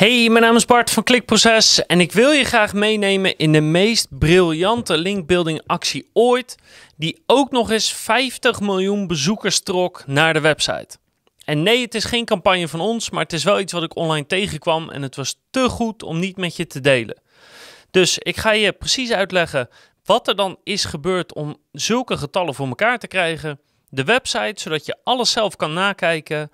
Hey, mijn naam is Bart van Klikproces en ik wil je graag meenemen in de meest briljante linkbuilding actie ooit, die ook nog eens 50 miljoen bezoekers trok naar de website. En nee, het is geen campagne van ons, maar het is wel iets wat ik online tegenkwam en het was te goed om niet met je te delen. Dus ik ga je precies uitleggen wat er dan is gebeurd om zulke getallen voor elkaar te krijgen. De website, zodat je alles zelf kan nakijken.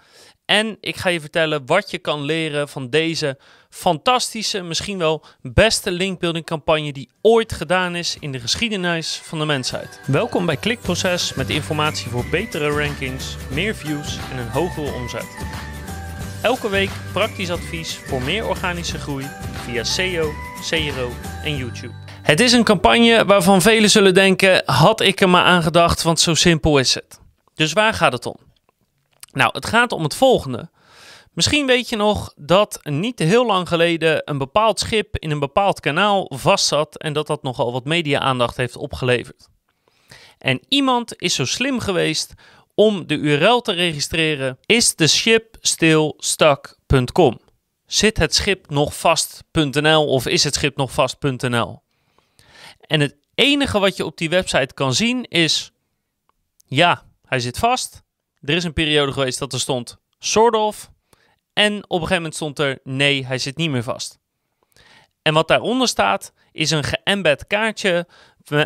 En ik ga je vertellen wat je kan leren van deze fantastische, misschien wel beste linkbuilding campagne die ooit gedaan is in de geschiedenis van de mensheid. Welkom bij Klikproces met informatie voor betere rankings, meer views en een hogere omzet. Elke week praktisch advies voor meer organische groei via SEO, CRO en YouTube. Het is een campagne waarvan velen zullen denken: had ik er maar aan gedacht, want zo simpel is het. Dus waar gaat het om? Nou, het gaat om het volgende. Misschien weet je nog dat niet heel lang geleden een bepaald schip in een bepaald kanaal vastzat en dat dat nogal wat media-aandacht heeft opgeleverd. En iemand is zo slim geweest om de URL te registreren: is de ship. Zit het schip nog vast.nl of is het schip nog vast.nl? En het enige wat je op die website kan zien is: ja, hij zit vast. Er is een periode geweest dat er stond sort of. En op een gegeven moment stond er nee, hij zit niet meer vast. En wat daaronder staat is een geëmbed kaartje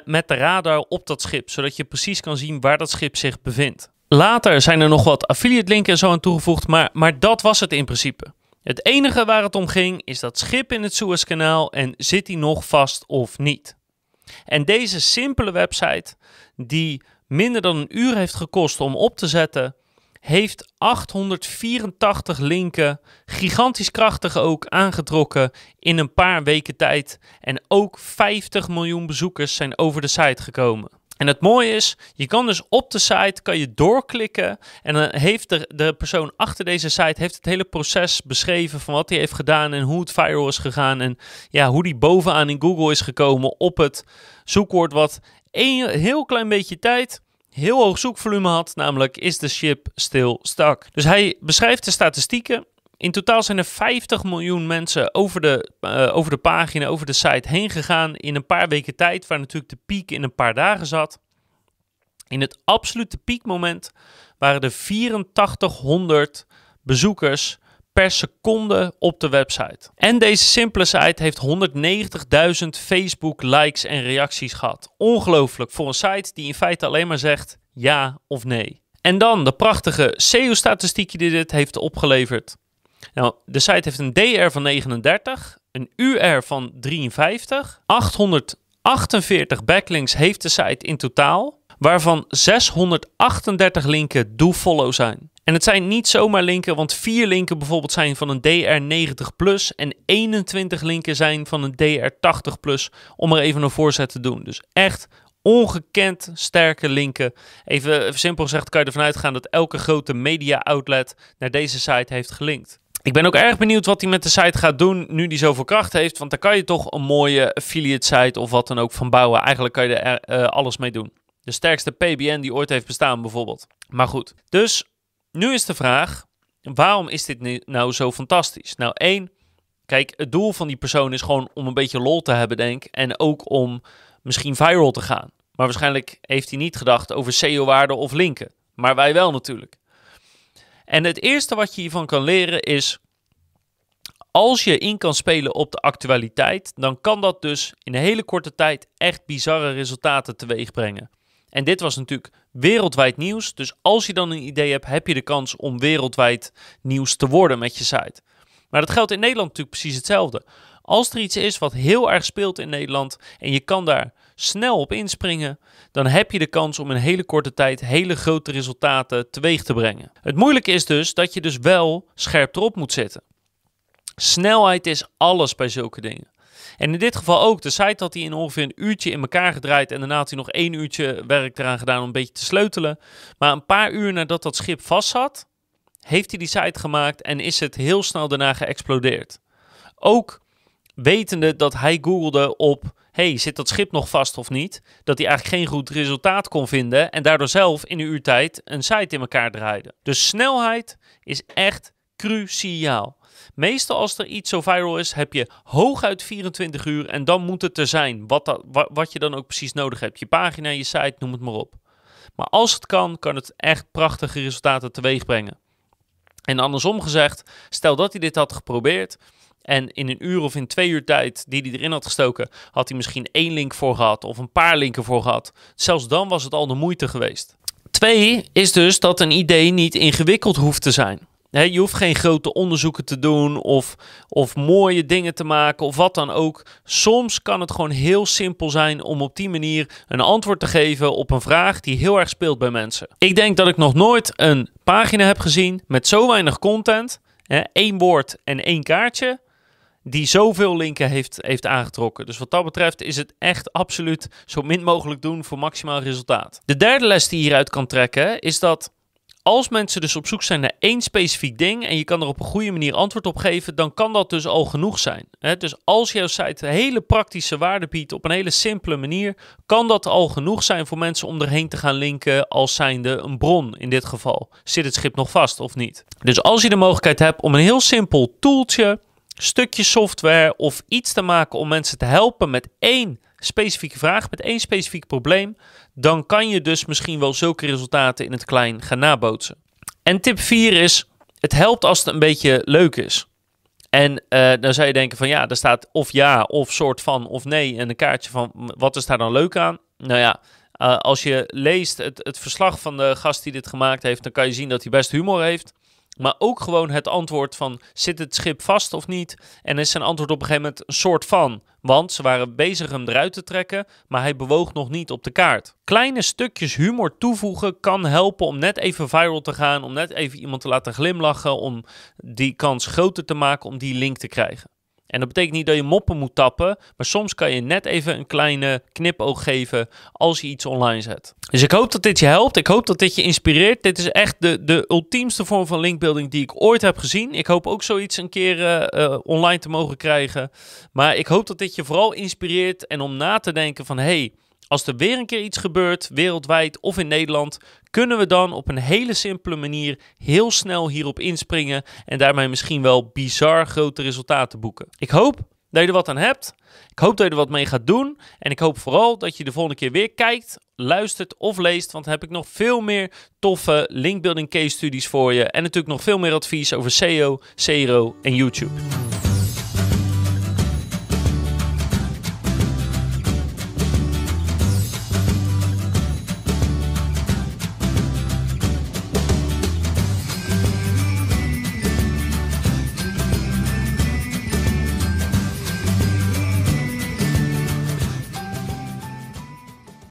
met de radar op dat schip, zodat je precies kan zien waar dat schip zich bevindt. Later zijn er nog wat affiliate linken en zo aan toegevoegd, maar, maar dat was het in principe. Het enige waar het om ging is dat schip in het Suezkanaal en zit hij nog vast of niet. En deze simpele website, die minder dan een uur heeft gekost om op te zetten, heeft 884 linken, gigantisch krachtig ook, aangetrokken in een paar weken tijd. En ook 50 miljoen bezoekers zijn over de site gekomen. En het mooie is, je kan dus op de site kan je doorklikken en dan heeft de, de persoon achter deze site heeft het hele proces beschreven van wat hij heeft gedaan en hoe het viral is gegaan en ja, hoe die bovenaan in Google is gekomen op het zoekwoord wat een heel klein beetje tijd heel hoog zoekvolume had, namelijk is de ship still stuck. Dus hij beschrijft de statistieken. In totaal zijn er 50 miljoen mensen over de, uh, over de pagina, over de site heen gegaan in een paar weken tijd, waar natuurlijk de piek in een paar dagen zat. In het absolute piekmoment waren er 8400 bezoekers per seconde op de website. En deze simpele site heeft 190.000 Facebook likes en reacties gehad. Ongelooflijk voor een site die in feite alleen maar zegt ja of nee. En dan de prachtige SEO-statistiek die dit heeft opgeleverd. Nou, de site heeft een DR van 39, een UR van 53, 848 backlinks heeft de site in totaal, waarvan 638 linken do-follow zijn. En het zijn niet zomaar linken, want vier linken bijvoorbeeld zijn van een DR90 Plus en 21 linken zijn van een DR80 Plus, om er even een voorzet te doen. Dus echt ongekend sterke linken. Even, even simpel gezegd kan je ervan uitgaan dat elke grote media outlet naar deze site heeft gelinkt. Ik ben ook erg benieuwd wat hij met de site gaat doen nu die zoveel kracht heeft. Want daar kan je toch een mooie affiliate site of wat dan ook van bouwen. Eigenlijk kan je er uh, alles mee doen. De sterkste PBN die ooit heeft bestaan bijvoorbeeld. Maar goed, dus nu is de vraag, waarom is dit nou zo fantastisch? Nou, één, kijk, het doel van die persoon is gewoon om een beetje lol te hebben, denk En ook om misschien viral te gaan. Maar waarschijnlijk heeft hij niet gedacht over SEO-waarde of linken. Maar wij wel natuurlijk. En het eerste wat je hiervan kan leren is, als je in kan spelen op de actualiteit, dan kan dat dus in een hele korte tijd echt bizarre resultaten teweeg brengen. En dit was natuurlijk wereldwijd nieuws. Dus als je dan een idee hebt, heb je de kans om wereldwijd nieuws te worden met je site. Maar dat geldt in Nederland natuurlijk precies hetzelfde. Als er iets is wat heel erg speelt in Nederland en je kan daar snel op inspringen, dan heb je de kans om in hele korte tijd hele grote resultaten teweeg te brengen. Het moeilijke is dus dat je dus wel scherp erop moet zitten. Snelheid is alles bij zulke dingen. En in dit geval ook. De site had hij in ongeveer een uurtje in elkaar gedraaid. En daarna had hij nog één uurtje werk eraan gedaan om een beetje te sleutelen. Maar een paar uur nadat dat schip vast zat, heeft hij die site gemaakt en is het heel snel daarna geëxplodeerd. Ook wetende dat hij googelde op hey, zit dat schip nog vast of niet? Dat hij eigenlijk geen goed resultaat kon vinden en daardoor zelf in een uur tijd een site in elkaar draaide. Dus snelheid is echt cruciaal. Meestal als er iets zo viral is, heb je hooguit 24 uur en dan moet het er zijn. Wat, dat, wat je dan ook precies nodig hebt. Je pagina, je site, noem het maar op. Maar als het kan, kan het echt prachtige resultaten teweeg brengen. En andersom gezegd, stel dat hij dit had geprobeerd en in een uur of in twee uur tijd die hij erin had gestoken, had hij misschien één link voor gehad of een paar linken voor gehad. Zelfs dan was het al de moeite geweest. Twee is dus dat een idee niet ingewikkeld hoeft te zijn. Je hoeft geen grote onderzoeken te doen of, of mooie dingen te maken of wat dan ook. Soms kan het gewoon heel simpel zijn om op die manier een antwoord te geven op een vraag die heel erg speelt bij mensen. Ik denk dat ik nog nooit een pagina heb gezien met zo weinig content, hè, één woord en één kaartje, die zoveel linken heeft, heeft aangetrokken. Dus wat dat betreft is het echt absoluut zo min mogelijk doen voor maximaal resultaat. De derde les die je hieruit kan trekken is dat als mensen dus op zoek zijn naar één specifiek ding en je kan er op een goede manier antwoord op geven, dan kan dat dus al genoeg zijn. Dus als jouw site hele praktische waarde biedt op een hele simpele manier, kan dat al genoeg zijn voor mensen om erheen te gaan linken als zijnde een bron in dit geval. Zit het schip nog vast of niet? Dus als je de mogelijkheid hebt om een heel simpel tooltje stukje software of iets te maken om mensen te helpen met één specifieke vraag, met één specifiek probleem, dan kan je dus misschien wel zulke resultaten in het klein gaan nabootsen. En tip 4 is: het helpt als het een beetje leuk is. En uh, dan zou je denken van ja, er staat of ja, of soort van, of nee. En een kaartje van wat is daar dan leuk aan? Nou ja, uh, als je leest het, het verslag van de gast die dit gemaakt heeft, dan kan je zien dat hij best humor heeft. Maar ook gewoon het antwoord van zit het schip vast of niet? En is zijn antwoord op een gegeven moment een soort van. Want ze waren bezig hem eruit te trekken, maar hij bewoog nog niet op de kaart. Kleine stukjes humor toevoegen kan helpen om net even viral te gaan, om net even iemand te laten glimlachen, om die kans groter te maken om die link te krijgen. En dat betekent niet dat je moppen moet tappen, maar soms kan je net even een kleine knipoog geven als je iets online zet. Dus ik hoop dat dit je helpt. Ik hoop dat dit je inspireert. Dit is echt de, de ultiemste vorm van linkbuilding die ik ooit heb gezien. Ik hoop ook zoiets een keer uh, online te mogen krijgen. Maar ik hoop dat dit je vooral inspireert en om na te denken van hey, als er weer een keer iets gebeurt, wereldwijd of in Nederland, kunnen we dan op een hele simpele manier heel snel hierop inspringen en daarmee misschien wel bizar grote resultaten boeken. Ik hoop dat je er wat aan hebt. Ik hoop dat je er wat mee gaat doen. En ik hoop vooral dat je de volgende keer weer kijkt, luistert of leest. Want dan heb ik nog veel meer toffe linkbuilding case studies voor je. En natuurlijk nog veel meer advies over SEO, CRO en YouTube.